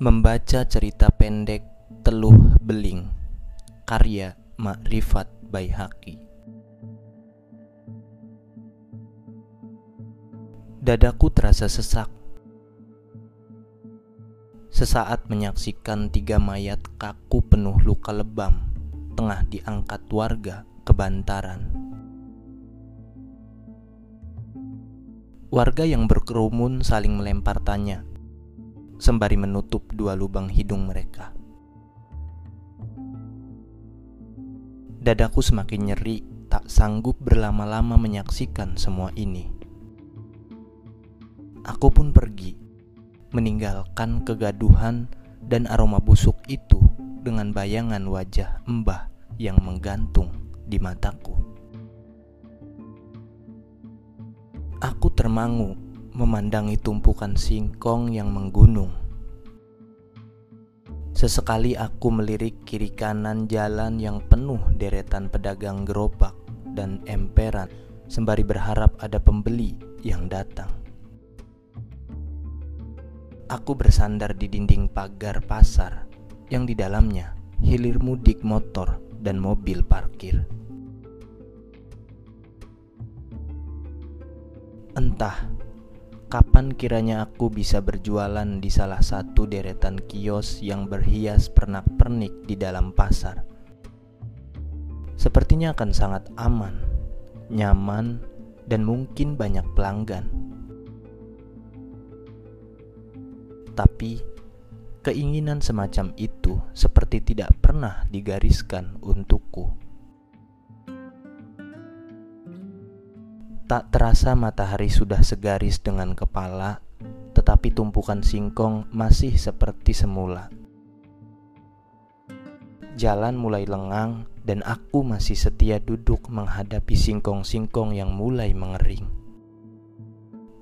Membaca cerita pendek Teluh Beling Karya Makrifat Baihaqi. Dadaku terasa sesak. Sesaat menyaksikan tiga mayat kaku penuh luka lebam Tengah diangkat warga kebantaran. Warga yang berkerumun saling melempar tanya sembari menutup dua lubang hidung mereka. Dadaku semakin nyeri, tak sanggup berlama-lama menyaksikan semua ini. Aku pun pergi, meninggalkan kegaduhan dan aroma busuk itu dengan bayangan wajah Mbah yang menggantung di mataku. Aku termangu memandangi tumpukan singkong yang menggunung. Sesekali aku melirik kiri kanan jalan yang penuh deretan pedagang gerobak dan emperan sembari berharap ada pembeli yang datang. Aku bersandar di dinding pagar pasar yang di dalamnya hilir mudik motor dan mobil parkir. Entah Kapan kiranya aku bisa berjualan di salah satu deretan kios yang berhias pernak-pernik di dalam pasar? Sepertinya akan sangat aman, nyaman, dan mungkin banyak pelanggan. Tapi keinginan semacam itu seperti tidak pernah digariskan untukku. Tak terasa matahari sudah segaris dengan kepala, tetapi tumpukan singkong masih seperti semula. Jalan mulai lengang dan aku masih setia duduk menghadapi singkong-singkong yang mulai mengering.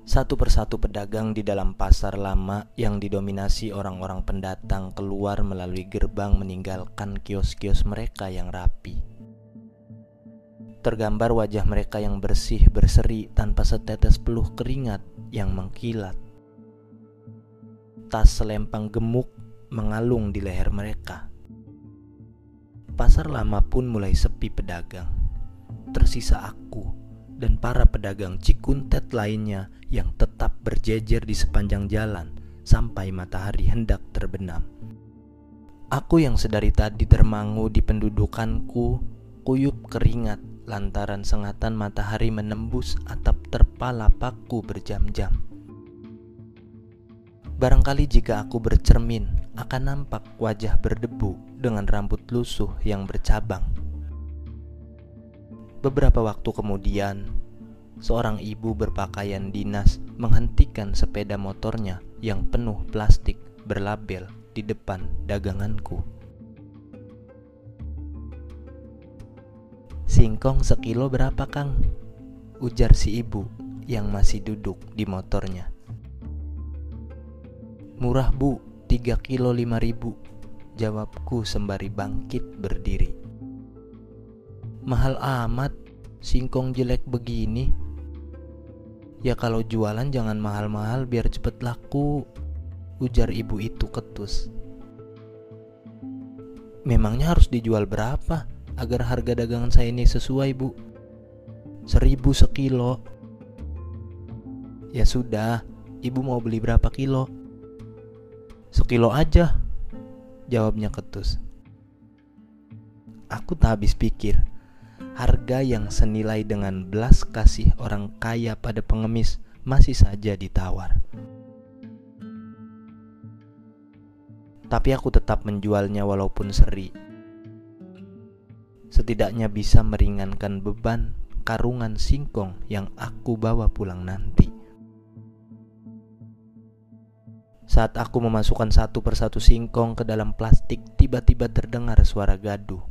Satu persatu pedagang di dalam pasar lama yang didominasi orang-orang pendatang keluar melalui gerbang meninggalkan kios-kios mereka yang rapi tergambar wajah mereka yang bersih berseri tanpa setetes peluh keringat yang mengkilat. Tas selempang gemuk mengalung di leher mereka. Pasar lama pun mulai sepi pedagang. Tersisa aku dan para pedagang cikuntet lainnya yang tetap berjejer di sepanjang jalan sampai matahari hendak terbenam. Aku yang sedari tadi termangu di pendudukanku, kuyup keringat lantaran sengatan matahari menembus atap terpal lapakku berjam-jam. Barangkali jika aku bercermin, akan nampak wajah berdebu dengan rambut lusuh yang bercabang. Beberapa waktu kemudian, seorang ibu berpakaian dinas menghentikan sepeda motornya yang penuh plastik berlabel di depan daganganku. Singkong sekilo berapa kang? Ujar si ibu yang masih duduk di motornya. Murah bu, tiga kilo lima ribu. Jawabku sembari bangkit berdiri. Mahal amat, singkong jelek begini. Ya kalau jualan jangan mahal-mahal biar cepet laku. Ujar ibu itu ketus. Memangnya harus dijual berapa? Agar harga dagangan saya ini sesuai bu Seribu sekilo Ya sudah, ibu mau beli berapa kilo? Sekilo aja Jawabnya ketus Aku tak habis pikir Harga yang senilai dengan belas kasih orang kaya pada pengemis masih saja ditawar. Tapi aku tetap menjualnya walaupun seri setidaknya bisa meringankan beban karungan singkong yang aku bawa pulang nanti. Saat aku memasukkan satu persatu singkong ke dalam plastik, tiba-tiba terdengar suara gaduh.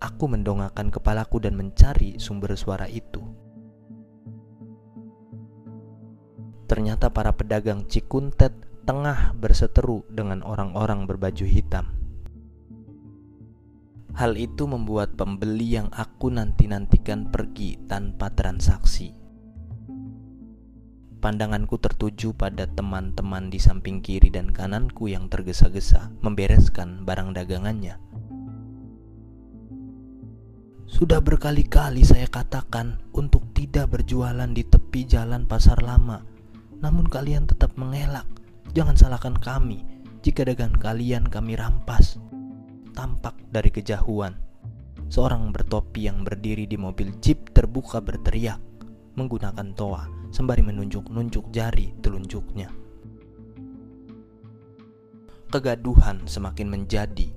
Aku mendongakkan kepalaku dan mencari sumber suara itu. Ternyata para pedagang cikuntet tengah berseteru dengan orang-orang berbaju hitam. Hal itu membuat pembeli yang aku nanti-nantikan pergi tanpa transaksi. Pandanganku tertuju pada teman-teman di samping kiri dan kananku yang tergesa-gesa membereskan barang dagangannya. Sudah berkali-kali saya katakan untuk tidak berjualan di tepi jalan pasar lama, namun kalian tetap mengelak. Jangan salahkan kami jika dagangan kalian kami rampas. Tampak dari kejauhan, seorang bertopi yang berdiri di mobil jeep terbuka berteriak menggunakan toa sembari menunjuk-nunjuk jari telunjuknya. Kegaduhan semakin menjadi,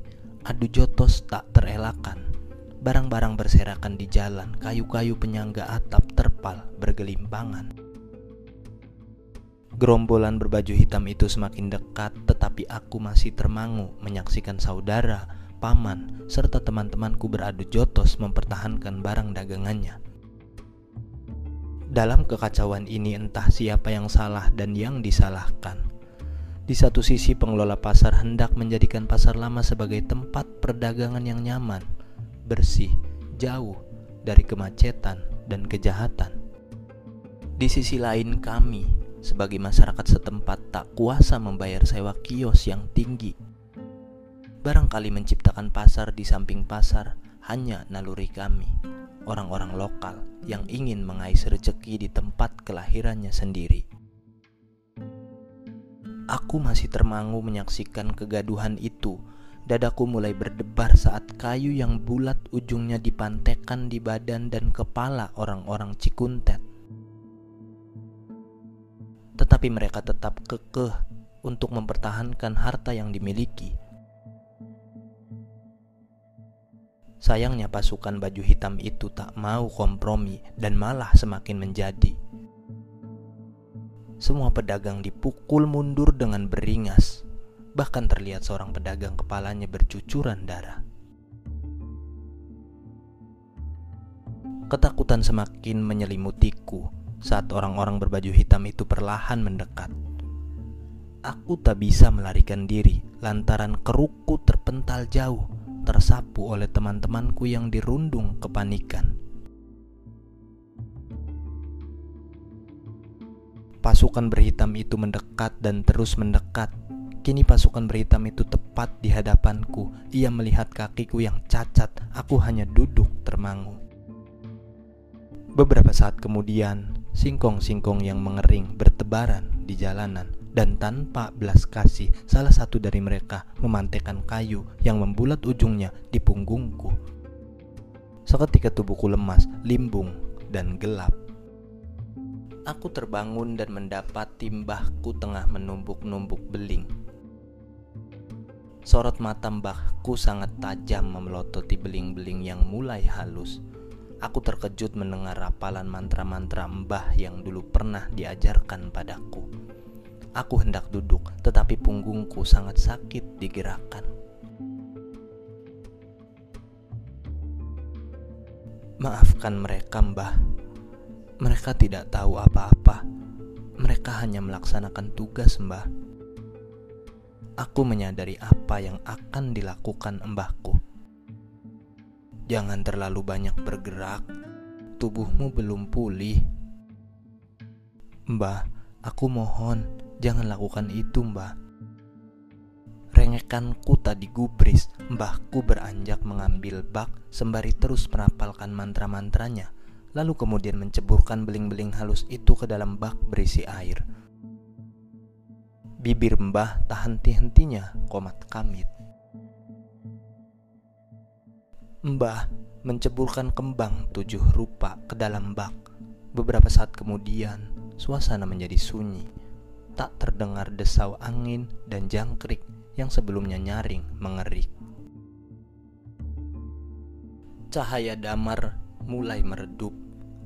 adu jotos tak terelakkan. Barang-barang berserakan di jalan, kayu-kayu penyangga atap terpal bergelimpangan. Gerombolan berbaju hitam itu semakin dekat, tetapi aku masih termangu menyaksikan saudara, paman, serta teman-temanku beradu jotos mempertahankan barang dagangannya. Dalam kekacauan ini entah siapa yang salah dan yang disalahkan. Di satu sisi pengelola pasar hendak menjadikan pasar lama sebagai tempat perdagangan yang nyaman, bersih, jauh dari kemacetan dan kejahatan. Di sisi lain kami sebagai masyarakat setempat tak kuasa membayar sewa kios yang tinggi. Barangkali menciptakan pasar di samping pasar hanya naluri kami orang-orang lokal yang ingin mengais rezeki di tempat kelahirannya sendiri. Aku masih termangu menyaksikan kegaduhan itu. Dadaku mulai berdebar saat kayu yang bulat ujungnya dipantekan di badan dan kepala orang-orang Cikuntet. Tetapi mereka tetap kekeh untuk mempertahankan harta yang dimiliki Sayangnya pasukan baju hitam itu tak mau kompromi dan malah semakin menjadi. Semua pedagang dipukul mundur dengan beringas. Bahkan terlihat seorang pedagang kepalanya bercucuran darah. Ketakutan semakin menyelimutiku saat orang-orang berbaju hitam itu perlahan mendekat. Aku tak bisa melarikan diri lantaran keruku terpental jauh tersapu oleh teman-temanku yang dirundung kepanikan. Pasukan berhitam itu mendekat dan terus mendekat. Kini pasukan berhitam itu tepat di hadapanku. Ia melihat kakiku yang cacat. Aku hanya duduk termangu. Beberapa saat kemudian, singkong-singkong yang mengering bertebaran di jalanan dan tanpa belas kasih salah satu dari mereka memantekan kayu yang membulat ujungnya di punggungku. Seketika tubuhku lemas, limbung, dan gelap. Aku terbangun dan mendapat timbahku tengah menumbuk-numbuk beling. Sorot mata mbahku sangat tajam memelototi beling-beling yang mulai halus. Aku terkejut mendengar rapalan mantra-mantra mbah yang dulu pernah diajarkan padaku. Aku hendak duduk, tetapi punggungku sangat sakit digerakkan. Maafkan mereka, Mbah. Mereka tidak tahu apa-apa. Mereka hanya melaksanakan tugas, Mbah. Aku menyadari apa yang akan dilakukan Mbahku. Jangan terlalu banyak bergerak. Tubuhmu belum pulih. Mbah, aku mohon Jangan lakukan itu, Mbah. Rengekanku tadi gubris, mbahku beranjak mengambil bak sembari terus merapalkan mantra-mantranya, lalu kemudian menceburkan beling-beling halus itu ke dalam bak berisi air. Bibir mbah tak henti-hentinya komat kamit. Mbah menceburkan kembang tujuh rupa ke dalam bak. Beberapa saat kemudian, suasana menjadi sunyi tak terdengar desau angin dan jangkrik yang sebelumnya nyaring mengerik. Cahaya damar mulai meredup.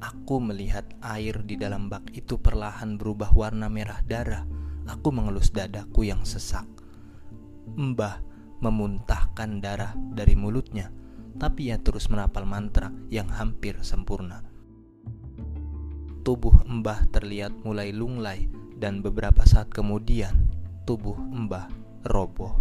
Aku melihat air di dalam bak itu perlahan berubah warna merah darah. Aku mengelus dadaku yang sesak. Mbah memuntahkan darah dari mulutnya, tapi ia terus menapal mantra yang hampir sempurna. Tubuh Mbah terlihat mulai lunglai dan beberapa saat kemudian tubuh Mbah roboh.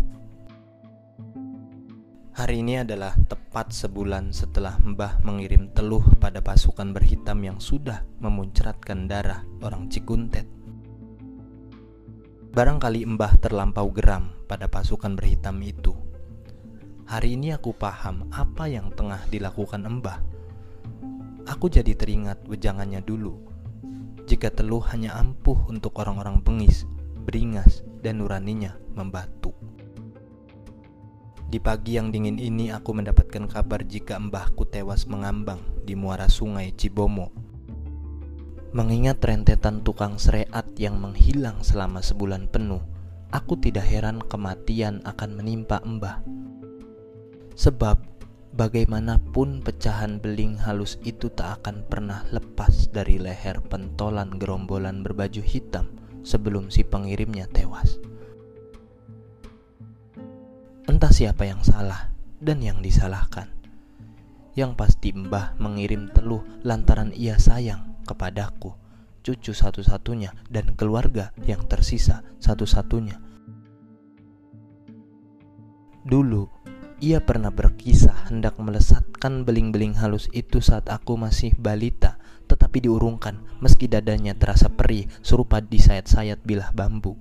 Hari ini adalah tepat sebulan setelah Mbah mengirim teluh pada pasukan berhitam yang sudah memuncratkan darah orang Cikuntet. Barangkali Mbah terlampau geram pada pasukan berhitam itu. Hari ini aku paham apa yang tengah dilakukan Mbah. Aku jadi teringat wejangannya dulu. Jika teluh hanya ampuh untuk orang-orang bengis, beringas, dan nuraninya membatu. Di pagi yang dingin ini aku mendapatkan kabar jika mbahku tewas mengambang di muara sungai Cibomo Mengingat rentetan tukang sereat yang menghilang selama sebulan penuh, aku tidak heran kematian akan menimpa Mbah. Sebab bagaimanapun pecahan beling halus itu tak akan pernah lepas dari leher pentolan gerombolan berbaju hitam sebelum si pengirimnya tewas. Entah siapa yang salah dan yang disalahkan. Yang pasti Mbah mengirim teluh lantaran ia sayang kepadaku, cucu satu-satunya dan keluarga yang tersisa satu-satunya. Dulu, ia pernah berkisah hendak melesatkan beling-beling halus itu saat aku masih balita, tetapi diurungkan meski dadanya terasa perih serupa disayat-sayat bilah bambu.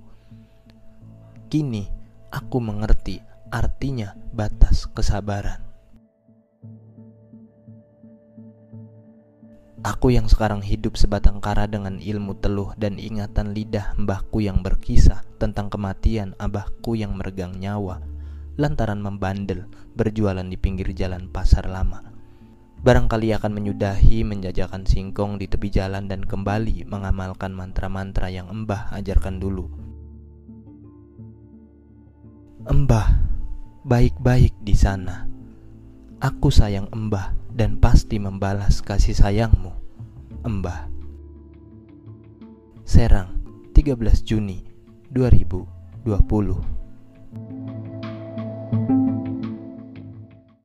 Kini, aku mengerti artinya batas kesabaran. Aku yang sekarang hidup sebatang kara dengan ilmu teluh dan ingatan lidah mbahku yang berkisah tentang kematian abahku yang meregang nyawa lantaran membandel berjualan di pinggir jalan pasar lama. Barangkali akan menyudahi menjajakan singkong di tepi jalan dan kembali mengamalkan mantra-mantra yang embah ajarkan dulu. Embah, baik-baik di sana. Aku sayang embah dan pasti membalas kasih sayangmu, Embah. Serang, 13 Juni 2020